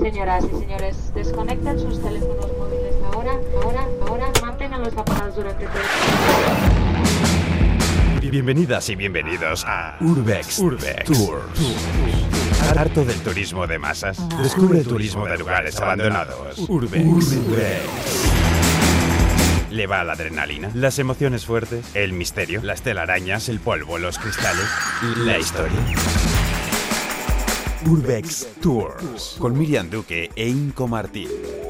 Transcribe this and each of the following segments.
Señoras y señores, desconecten sus teléfonos móviles ahora, ahora, ahora. Manténganlos apagados durante todo el Bienvenidas y bienvenidos a Urbex, Urbex Tours. ¿Harto del turismo de masas? Descubre el turismo de lugares abandonados. Urbex. ¿Le va la adrenalina? ¿Las emociones fuertes? ¿El misterio? ¿Las telarañas? ¿El polvo? ¿Los cristales? ¿La historia? Urbex Tours con Miriam Duque e Inco Martín.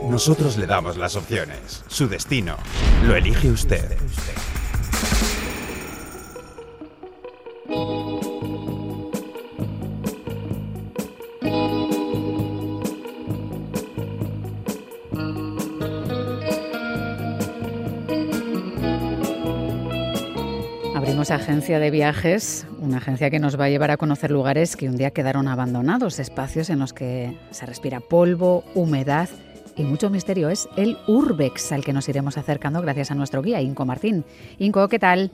Nosotros le damos las opciones. Su destino lo elige usted. Abrimos agencia de viajes, una agencia que nos va a llevar a conocer lugares que un día quedaron abandonados, espacios en los que se respira polvo, humedad y mucho misterio. Es el Urbex al que nos iremos acercando gracias a nuestro guía, Inco Martín. Inco, ¿qué tal?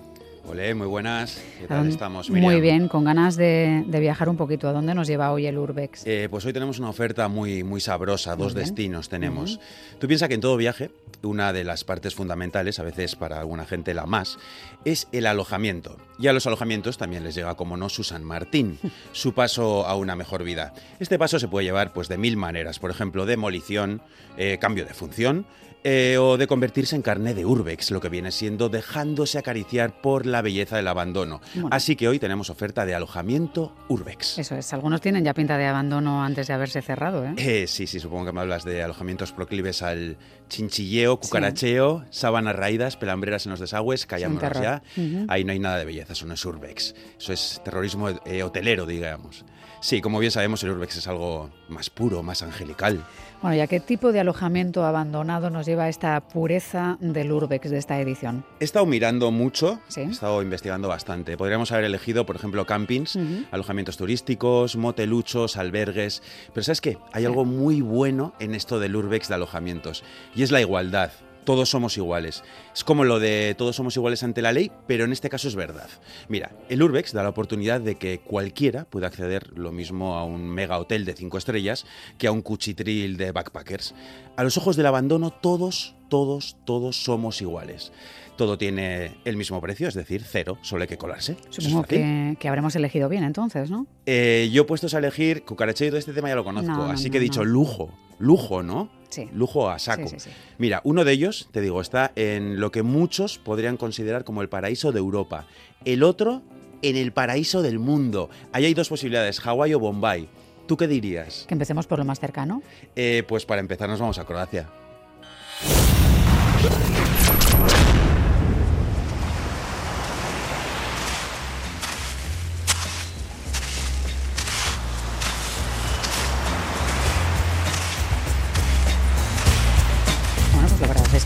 Hola, muy buenas. ¿Qué ¿A tal dónde- estamos? Miriam? Muy bien, con ganas de, de viajar un poquito. ¿A dónde nos lleva hoy el Urbex? Eh, pues hoy tenemos una oferta muy, muy sabrosa, dos bien. destinos tenemos. Tú piensas que en todo viaje, una de las partes fundamentales, a veces para alguna gente la más, es el alojamiento. Y a los alojamientos también les llega, como no, su San Martín, su paso a una mejor vida. Este paso se puede llevar pues, de mil maneras, por ejemplo, demolición, eh, cambio de función, eh, o de convertirse en carne de urbex, lo que viene siendo dejándose acariciar por la belleza del abandono. Bueno. Así que hoy tenemos oferta de alojamiento urbex. Eso es, algunos tienen ya pinta de abandono antes de haberse cerrado, ¿eh? Eh, sí, sí, supongo que me hablas de alojamientos proclives al chinchilleo, cucaracheo, sábanas raídas, pelambreras en los desagües, callámonos ya. Ahí no hay nada de belleza, eso no es urbex. Eso es terrorismo eh, hotelero, digamos. Sí, como bien sabemos, el urbex es algo más puro, más angelical. Bueno, ¿y a qué tipo de alojamiento abandonado nos lleva esta pureza del Urbex de esta edición? He estado mirando mucho, Sí. he estado investigando bastante. Podríamos haber elegido, por ejemplo, campings, alojamientos turísticos, moteluchos, albergues. Pero ¿sabes qué? Hay algo muy bueno en esto del urbex de alojamientos y es la igualdad. Todos somos iguales. Es como lo de todos somos iguales ante la ley, pero en este caso es verdad. Mira, el Urbex da la oportunidad de que cualquiera pueda acceder lo mismo a un mega hotel de cinco estrellas que a un cuchitril de backpackers. A los ojos del abandono, todos, todos, todos somos iguales. Todo tiene el mismo precio, es decir, cero, solo hay que colarse. Supongo que, que habremos elegido bien entonces, ¿no? Eh, yo puestos a elegir cucaracheo y todo este tema ya lo conozco, No, no, así no, que he dicho lujo, lujo, ¿no? Sí. Lujo a saco. Sí, sí. Mira, uno de ellos, te digo, está en lo que muchos podrían considerar como el paraíso de Europa. El otro, en el paraíso del mundo. Ahí hay dos posibilidades, Hawái o Bombay. ¿Tú qué dirías? Que empecemos por lo más cercano. Eh, pues para empezar nos vamos a Croacia.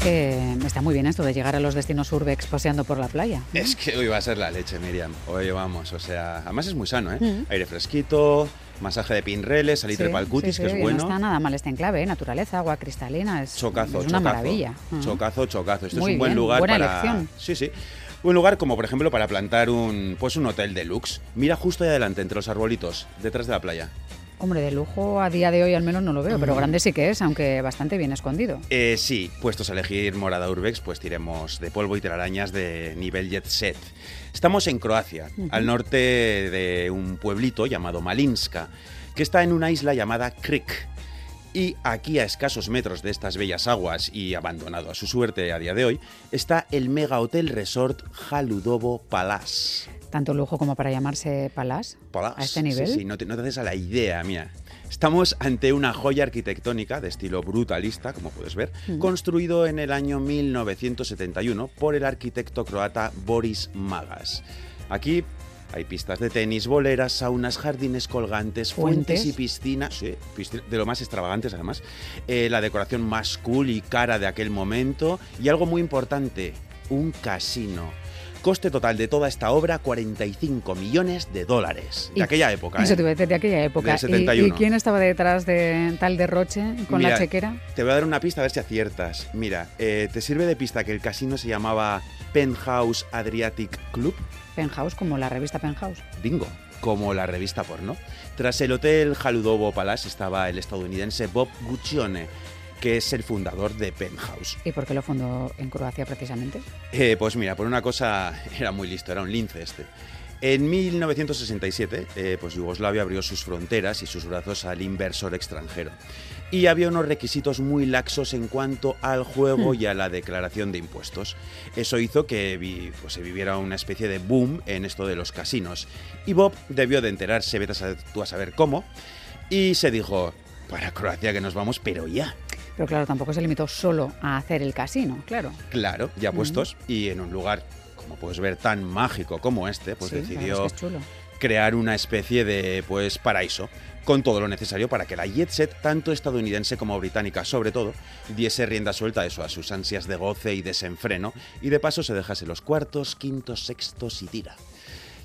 Que está muy bien esto de llegar a los destinos urbex paseando por la playa. ¿no? Es que hoy va a ser la leche, Miriam. Hoy vamos, o sea, además es muy sano, ¿eh? Mm. Aire fresquito, masaje de pinreles, salitre Sí, para el cutis, sí, que es bueno. No está nada mal este enclave, ¿eh? naturaleza, agua cristalina, es, Chocazo, es una chocazo. maravilla. Mm. Chocazo, chocazo. Esto Muy es un buen bien, lugar buena para. elección. Sí, sí. Un lugar como, por ejemplo, para plantar un, pues un hotel deluxe. Mira justo ahí adelante, entre los arbolitos, detrás de la playa. Hombre, de lujo a día de hoy al menos no lo veo, Mm. pero grande sí que es, aunque bastante bien escondido. Eh, sí, puestos a elegir morada urbex, pues tiremos de polvo y telarañas de nivel jet set. Estamos en Croacia, al norte de un pueblito llamado Malinska, que está en una isla llamada Krik. Y aquí, a escasos metros de estas bellas aguas y abandonado a su suerte a día de hoy, está el mega hotel resort Haludovo Palace. Tanto lujo como para llamarse Palace. Palace. A este nivel. Sí, sí, no te, no te haces a la idea, mía. Estamos ante una joya arquitectónica de estilo brutalista, como puedes ver, construido en el año 1971 por el arquitecto croata Boris Magas. Aquí hay pistas de tenis, boleras, saunas, jardines colgantes, fuentes, Fuentes. y piscinas, sí, de lo más extravagantes además, Eh, la decoración más cool y cara de aquel momento y algo muy importante, un casino. Coste total de toda esta obra, 45 millones de dólares. De Y- aquella época. Eso ¿eh? te iba a decir, de aquella época. Del ¿Y- ¿Y, 71. quién estaba detrás de tal derroche con la chequera? Te voy a dar una pista a ver si aciertas. Mira, eh, te sirve de pista que el casino se llamaba Penthouse Adriatic Club. Penthouse, como la revista Penthouse. Bingo. como la revista porno. Tras el hotel Haludovo Palace estaba el estadounidense Bob Guccione, que es el fundador de Penthouse. ¿Y por qué lo fundó en Croacia precisamente? Eh, pues mira, por una cosa era muy listo, era un lince este. En 1967, eh, pues Yugoslavia abrió sus fronteras y sus brazos al inversor extranjero. Y había unos requisitos muy laxos en cuanto al juego y a la declaración de impuestos. Eso hizo que pues, se viviera una especie de boom en esto de los casinos. Y Bob debió de enterarse, vete a tú a saber cómo, y se dijo, para Croacia que nos vamos, pero ya. Pero claro, tampoco se limitó solo a hacer el casino, claro. Claro, ya puestos y en un lugar, como puedes ver, tan mágico como este, pues decidió crear una especie de pues paraíso con todo lo necesario para que la jet set, tanto estadounidense como británica sobre todo, diese rienda suelta a eso, a sus ansias de goce y desenfreno, y de paso se dejase los cuartos, quintos, sextos y tira.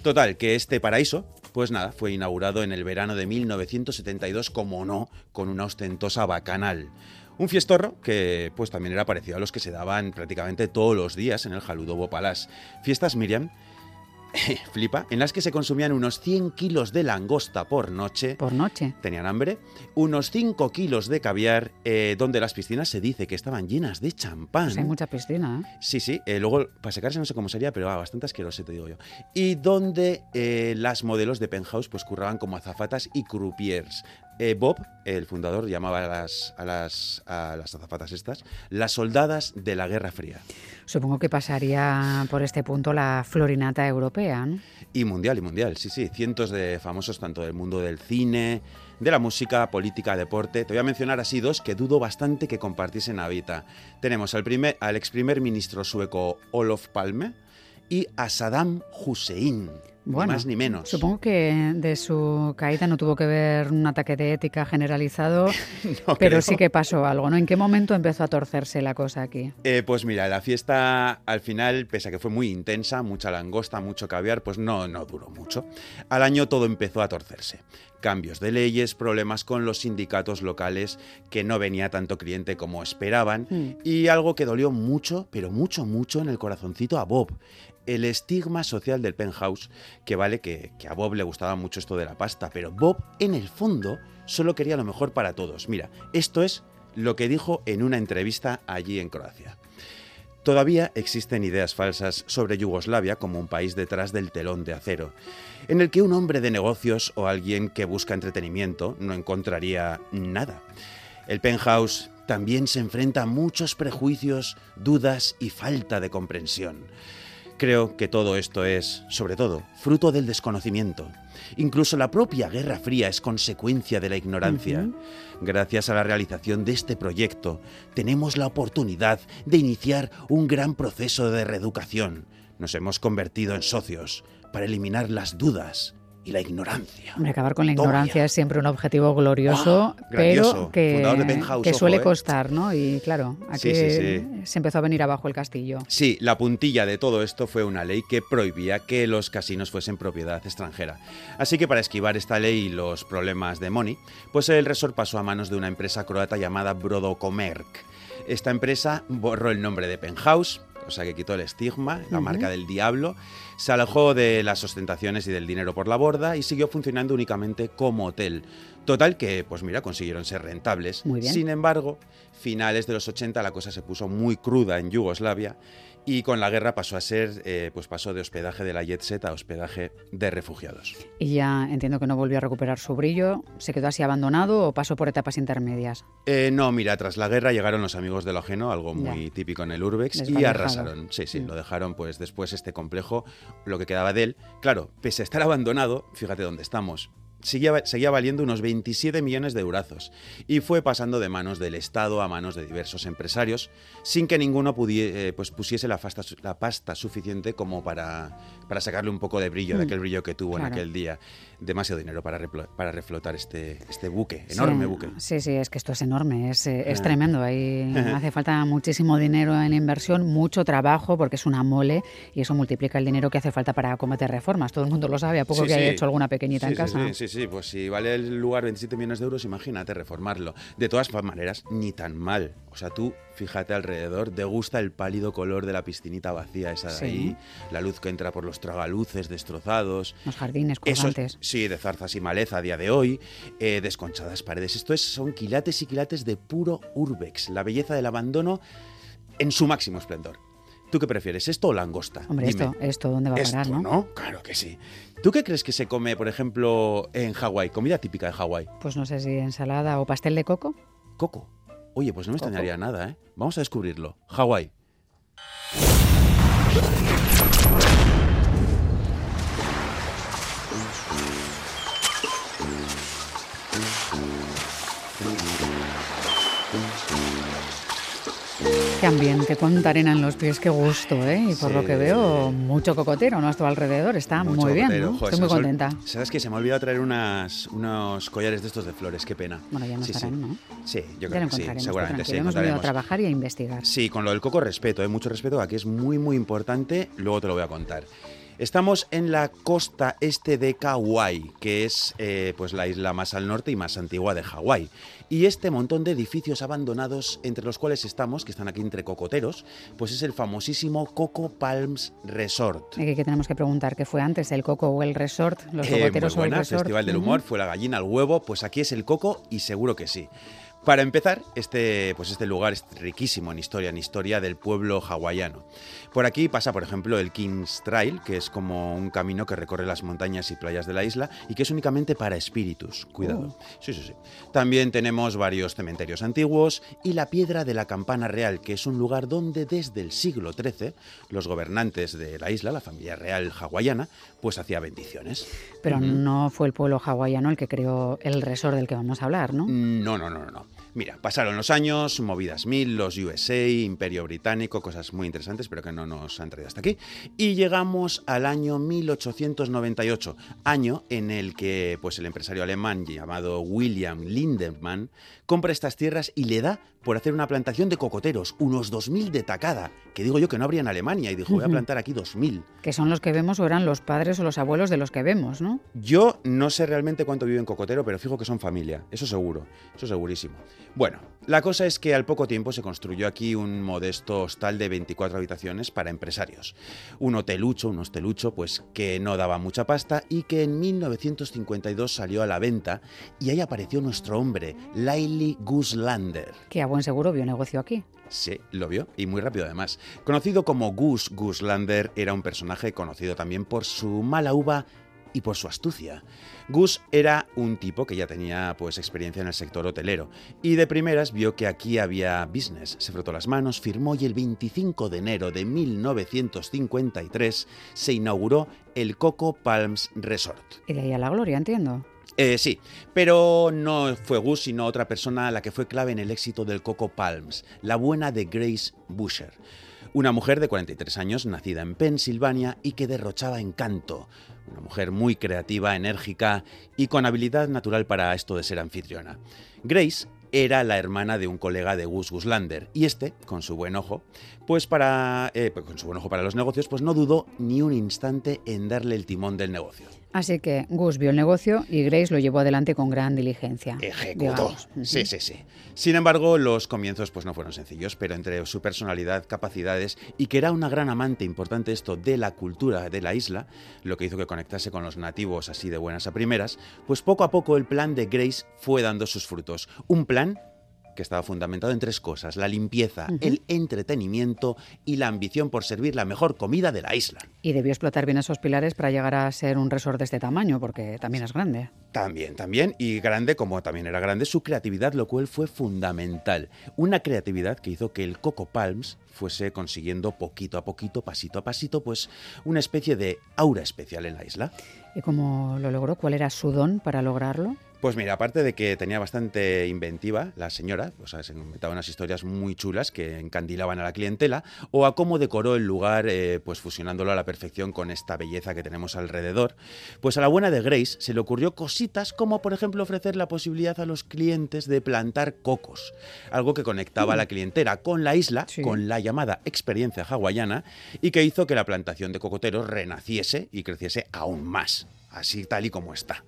Total, que este paraíso, pues nada, fue inaugurado en el verano de 1972, como no, con una ostentosa bacanal. Un fiestorro que pues también era parecido a los que se daban prácticamente todos los días en el Jaludobo Palace. Fiestas Miriam flipa, en las que se consumían unos 100 kilos de langosta por noche. Por noche. Tenían hambre. Unos 5 kilos de caviar, eh, donde las piscinas se dice que estaban llenas de champán. Pues hay mucha piscina, ¿eh? Sí, sí. Eh, luego, para secarse no sé cómo sería, pero va, bastante asqueroso, te digo yo. Y donde eh, las modelos de penthouse pues curraban como azafatas y croupiers. Bob, el fundador, llamaba a las, a, las, a las azafatas estas las soldadas de la Guerra Fría. Supongo que pasaría por este punto la florinata europea. Y mundial, y mundial, sí, sí. Cientos de famosos tanto del mundo del cine, de la música, política, deporte. Te voy a mencionar así dos que dudo bastante que compartiesen habita. Tenemos al, primer, al ex primer ministro sueco Olof Palme y a Saddam Hussein ni más ni menos. Supongo que de su caída no tuvo que ver un ataque de ética generalizado, pero sí que pasó algo, ¿no? ¿En qué momento empezó a torcerse la cosa aquí? Eh, pues mira, la fiesta al final, pese a que fue muy intensa, mucha langosta, mucho caviar, pues no, no duró mucho. Al año todo empezó a torcerse. Cambios de leyes, problemas con los sindicatos locales, que no venía tanto cliente como esperaban, hmm. y algo que dolió mucho, pero mucho, mucho en el corazoncito a Bob el estigma social del penthouse, que vale que, a Bob le gustaba mucho esto de la pasta, pero Bob en el fondo solo quería lo mejor para todos. Mira, esto es lo que dijo en una entrevista allí en Croacia. Todavía existen ideas falsas sobre Yugoslavia como un país detrás del telón de acero, en el que un hombre de negocios o alguien que busca entretenimiento no encontraría nada. El penthouse también se enfrenta a muchos prejuicios, dudas y falta de comprensión. Creo que todo esto es, sobre todo, fruto del desconocimiento. Incluso la propia Guerra Fría es consecuencia de la ignorancia. Gracias a la realización de este proyecto, tenemos la oportunidad de iniciar un gran proceso de reeducación. Nos hemos convertido en socios para eliminar las dudas, y la ignorancia. acabar con la ignorancia es siempre un objetivo glorioso, ah, pero que, que suele ¿eh? costar, ¿no? Y claro, aquí se empezó a venir abajo el castillo. Sí, la puntilla de todo esto fue una ley que prohibía que los casinos fuesen propiedad extranjera. Así que para esquivar esta ley y los problemas de money, pues el resort pasó a manos de una empresa croata llamada Brodocomerc. Esta empresa borró el nombre de Penthouse, o sea que quitó el estigma, la marca del diablo, se alejó de las ostentaciones y del dinero por la borda y siguió funcionando únicamente como hotel. Total que, pues mira, consiguieron ser rentables. Sin embargo, finales de los 80 la cosa se puso muy cruda en Yugoslavia y con la guerra pasó a ser, eh, pues pasó de hospedaje de la jet set a hospedaje de refugiados. Y ya entiendo que no volvió a recuperar su brillo, ¿se quedó así abandonado o pasó por etapas intermedias? Eh, no, mira, tras la guerra llegaron los amigos de lo ajeno, algo muy típico en el Urbex, y arrasaron. Sí, sí, mm. lo dejaron pues después este complejo, lo que quedaba de él. Claro, pese a estar abandonado, fíjate dónde estamos, seguía, seguía, valiendo unos 27 millones de eurazos y fue pasando de manos del Estado a manos de diversos empresarios sin que ninguno eh, pues pusiese la pasta, la pasta suficiente como para, para sacarle un poco de brillo, de mm, aquel brillo que tuvo en aquel día. Demasiado dinero para, para reflotar este, este buque, enorme buque. Sí, sí, es que esto es enorme, es, eh, es tremendo. Ahí hace falta muchísimo dinero en inversión, mucho trabajo, porque es una mole y eso multiplica el dinero que hace falta para cometer reformas. Todo el mundo lo sabe, a poco que haya hecho alguna pequeñita en casa. Sí, sí, pues si vale el lugar 27 millones de euros, imagínate reformarlo. De todas maneras, ni tan mal. O sea, tú fíjate alrededor, te gusta el pálido color de la piscinita vacía esa de Sí. ahí, la luz que entra por los tragaluces destrozados. Los jardines colgantes. sí, de zarzas y maleza a día de hoy, eh, desconchadas paredes. Esto es, son quilates y quilates de puro urbex, la belleza del abandono en su máximo esplendor. ¿Tú qué prefieres, esto o langosta? Hombre, Dime. esto, esto dónde va a parar, Esto, ¿no? ¿no? Claro que sí. ¿Tú qué crees que se come, por ejemplo, en Hawái? Comida típica de Hawái. Pues no sé si ensalada o pastel de coco. Coco. Oye, pues no me Coco. extrañaría nada, ¿eh? Vamos a descubrirlo. Hawái. Qué ambiente, cuánta arena en los pies, qué gusto, ¿eh? Y por Sí. lo que veo, mucho cocotero ¿no? a tu alrededor. Está Mucho muy bien. ¿no? Joder, Estoy muy contenta. ¿Sabes qué? Se me ha olvidado traer unas, unos collares de estos de flores. Qué pena. Bueno, ya no sí, estarán, sí. ¿no? Sí, yo ya creo lo que sí. Seguramente sí. Hemos venido a trabajar y a investigar. Sí, con lo del coco respeto, ¿eh? mucho respeto, aquí es muy, muy importante, luego te lo voy a contar. Estamos en la costa este de Kauai, que es eh, pues la isla más al norte y más antigua de Hawái. Y este montón de edificios abandonados, entre los cuales estamos, que están aquí entre cocoteros, pues es el famosísimo Coco Palms Resort. ¿Y qué tenemos que preguntar? ¿Qué fue antes, el coco o el resort? ¿Los Eh, muy cocoteros o el resort? Festival del. Humor, fue la gallina al huevo, pues aquí es el coco y seguro que sí. Para empezar, este, pues este lugar es riquísimo en historia, en historia del pueblo hawaiano. Por aquí pasa, por ejemplo, el King's Trail, que es como un camino que recorre las montañas y playas de la isla y que es únicamente para espíritus. Cuidado. Oh. Sí, sí, sí. También tenemos varios cementerios antiguos y la Piedra de la Campana Real, que es un lugar donde desde el siglo XIII los gobernantes de la isla, la familia real hawaiana, pues hacía bendiciones. Pero no fue el pueblo hawaiano el que creó el resort del que vamos a hablar, ¿no? No, no, no, no, no. Mira, pasaron los años, movidas mil, los USA, Imperio Británico, cosas muy interesantes, pero que no nos han traído hasta aquí. Y llegamos al año 1898, año en el que pues, el empresario alemán llamado William Lindemann compra estas tierras y le da por hacer una plantación de cocoteros, unos 2.000 de tacada, que digo yo que no habría en Alemania, y dijo, voy a plantar aquí 2.000. Que son los que vemos o eran los padres o los abuelos de los que vemos, ¿no? Yo no sé realmente cuánto vive en Cocotero, pero fijo que son familia, eso seguro, eso segurísimo. Bueno, la cosa es que al poco tiempo se construyó aquí un modesto hostal de 24 habitaciones para empresarios. Un hotelucho, un hostelucho, pues que no daba mucha pasta y que en 1952 salió a la venta y ahí apareció nuestro hombre, Laili Guslander. Que a buen seguro vio negocio aquí. Sí, lo vio, y muy rápido además. Conocido como Gus Guslander, era un personaje conocido también por su mala uva y por su astucia. Gus era un tipo que ya tenía pues experiencia en el sector hotelero y de primeras vio que aquí había business, se frotó las manos, firmó y el 25 de enero de 1953 se inauguró el Coco Palms Resort. Y de ahí a la gloria, entiendo. Eh, sí, pero no fue Gus, sino otra persona la que fue clave en el éxito del Coco Palms, la buena de Grace Busher. Una mujer de 43 años, nacida en Pensilvania y que derrochaba encanto. Una mujer muy creativa, enérgica y con habilidad natural para esto de ser anfitriona. Grace era la hermana de un colega de Gus Guslander y este, con su buen ojo, pues para eh, con su buen ojo para los negocios, pues no dudó ni un instante en darle el timón del negocio. Así que Gus vio el negocio y Grace lo llevó adelante con gran diligencia. Ejecutó. digamos. Sí, sí, sí. Sin embargo, los comienzos pues no fueron sencillos, pero entre su personalidad, capacidades y que era una gran amante importante esto de la cultura de la isla, lo que hizo que conectase con los nativos así de buenas a primeras, pues poco a poco el plan de Grace fue dando sus frutos. Un plan que estaba fundamentado en tres cosas, la limpieza, el entretenimiento y la ambición por servir la mejor comida de la isla. Y debió explotar bien esos pilares para llegar a ser un resort de este tamaño, porque también es grande. También, también, y grande como también era grande, su creatividad, lo cual fue fundamental. Una creatividad que hizo que el Coco Palms fuese consiguiendo poquito a poquito, pasito a pasito, pues una especie de aura especial en la isla. ¿Y cómo lo logró? ¿Cuál era su don para lograrlo? Pues mira, aparte de que tenía bastante inventiva la señora, o sea, se inventaba unas historias muy chulas que encandilaban a la clientela, o a cómo decoró el lugar, eh, pues fusionándolo a la perfección con esta belleza que tenemos alrededor, pues a la buena de Grace se le ocurrió cositas como, por ejemplo, ofrecer la posibilidad a los clientes de plantar cocos, algo que conectaba a la clientela con la isla, Sí. con la llamada experiencia hawaiana, y que hizo que la plantación de cocoteros renaciese y creciese aún más, así tal y como está.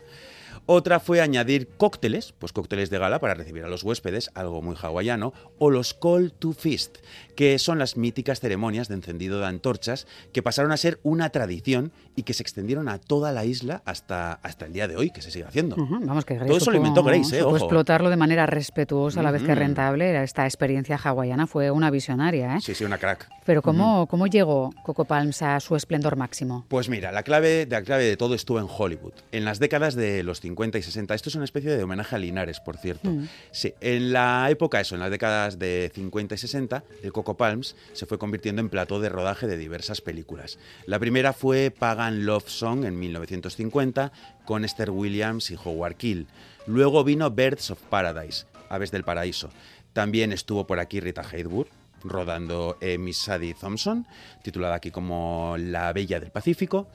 Otra fue añadir cócteles, pues cócteles de gala para recibir a los huéspedes, algo muy hawaiano, o los call to feast, que son las míticas ceremonias de encendido de antorchas que pasaron a ser una tradición y que se extendieron a toda la isla hasta, hasta el día de hoy, que se sigue haciendo. Vamos, que Grace Todo eso lo inventó Grace, ¿eh? Ojo. explotarlo de manera respetuosa a la vez que rentable. Esta experiencia hawaiana fue una visionaria, ¿eh? Sí, sí, una crack. Pero ¿cómo, ¿cómo llegó Coco Palms a su esplendor máximo? Pues mira, la clave, la clave de todo estuvo en Hollywood. En las décadas de los 50 y 60, esto es una especie de homenaje a Linares, por cierto. Mm. Sí, en la época, eso, en las décadas de 50 y 60, el Coco Palms se fue convirtiendo en plató de rodaje de diversas películas. La primera fue Pagan Love Song en 1950 con Esther Williams y Howard Keel. Luego vino Birds of Paradise, Aves del Paraíso. También estuvo por aquí Rita Hayworth, rodando eh, Miss Sadie Thompson, titulada aquí como La Bella del Pacífico,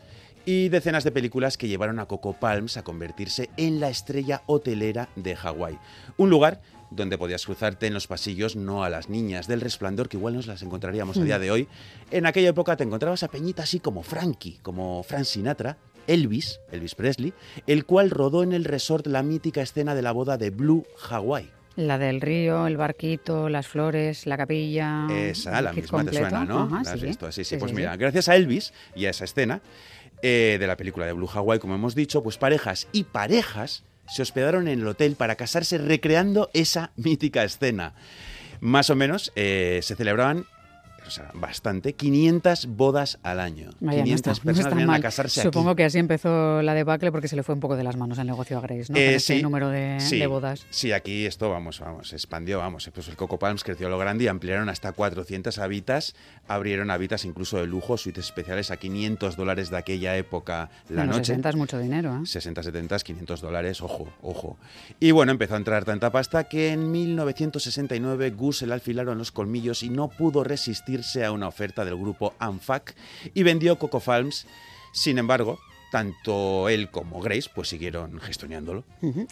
y decenas de películas que llevaron a Coco Palms a convertirse en la estrella hotelera de Hawái. Un lugar donde podías cruzarte en los pasillos no a las niñas del resplandor, que igual nos las encontraríamos a día de hoy. En aquella época te encontrabas a Peñita así como Frankie, como Frank Sinatra, Elvis, Elvis Presley, el cual rodó en el resort la mítica escena de la boda de Blue Hawaii. La del río, el barquito, las flores, la capilla. Esa, la misma te suena, ¿no? Ajá, ¿La has sí. visto? Sí, sí, Sí, Pues sí, mira, sí. gracias a Elvis y a esa escena eh, de la película de Blue Hawaii, como hemos dicho, pues parejas y parejas se hospedaron en el hotel para casarse recreando esa mítica escena. Más o menos eh, se celebraban, o sea, bastante, 500 bodas al año. Vaya, no 500 está- no personas está venían a mal. casarse Supongo aquí. que así empezó la debacle porque se le fue un poco de las manos el negocio a Grace, ¿no? Eh, Con ese número de, sí, de bodas. Sí, aquí esto, vamos, vamos, se expandió, vamos. Pues el Coco Palms creció a lo grande y ampliaron hasta 400 habitas. Abrieron habitas incluso de lujo, suites especiales a 500 dólares de aquella época la Bueno, noche. 60 es mucho dinero, ¿eh? 60, 70, 500 dólares, ojo, ojo. Y bueno, empezó a entrar tanta pasta que en 1969 Gus se le alfilaron los colmillos y no pudo resistirse a una oferta del grupo ANFAC y vendió Coco Palms. Sin embargo, tanto él como Grace pues siguieron gestionándolo.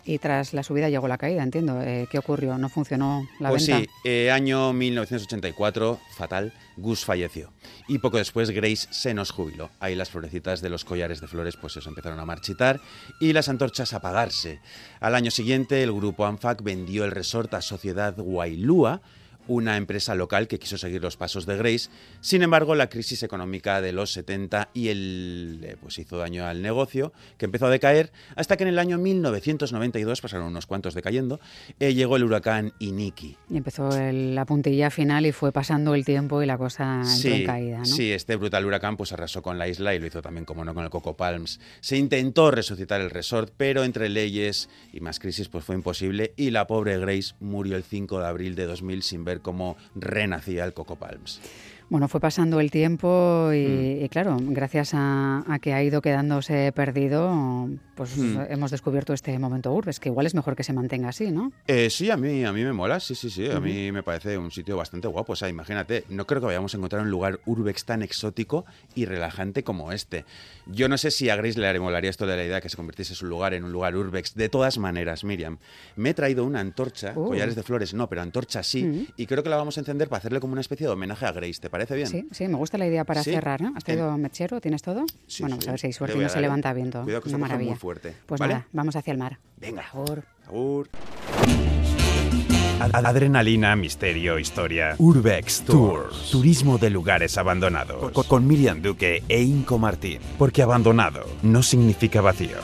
Y tras la subida llegó la caída, entiendo. Eh, ¿Qué ocurrió? ¿No funcionó la pues venta? sí, eh, año 1984, fatal, Gus falleció. Y poco después Grace se nos jubiló. Ahí las florecitas de los collares de flores pues eso empezaron a marchitar y las antorchas a apagarse. Al año siguiente el grupo ANFAC vendió el resort a Sociedad Wailua, una empresa local que quiso seguir los pasos de Grace. Sin embargo, la crisis económica de los 70 y el eh, pues hizo daño al negocio, que empezó a decaer, hasta que en el año 1992, pasaron unos cuantos decayendo, eh, llegó el huracán Iniki. Y empezó el- la puntilla final y fue pasando el tiempo y la cosa entró en caída, ¿no? sí, este brutal huracán pues arrasó con la isla y lo hizo también, como no, con el Coco Palms. Se intentó resucitar el resort, pero entre leyes y más crisis pues fue imposible y la pobre Grace murió el 5 de abril de 2000 sin ver cómo renacía el Coco Palms. Bueno, fue pasando el tiempo y, Mm. y claro, gracias a, a que ha ido quedándose perdido, pues Mm. hemos descubierto este momento Urbes, que igual es mejor que se mantenga así, ¿no? Eh, sí, a mí, a mí me mola, sí, sí, sí, a mí me parece un sitio bastante guapo. O sea, imagínate, no creo que vayamos a encontrar un lugar urbex tan exótico y relajante como este. Yo no sé si a Grace le molaría esto de la idea que se convirtiese su lugar en un lugar urbex. De todas maneras, Miriam, me he traído una antorcha, Uh. collares de flores no, pero antorcha sí, Mm. y creo que la vamos a encender para hacerle como una especie de homenaje a Grace. ¿Te parece bien? Sí, sí, me gusta la idea para Sí. cerrar, ¿no? ¿Has traído mechero? ¿Tienes todo? Sí, bueno, sí. pues a ver si hay suerte y no se ¿eh? levanta viento. Cuidado que Una maravilla. muy fuerte, Pues ¿vale? nada, vamos hacia el mar. Venga. Agur. Agur. Ad- Adrenalina, misterio, historia. Urbex Tours. Turismo de lugares abandonados. Con, con Miriam Duque e Inco Martín. Porque abandonado no significa vacío.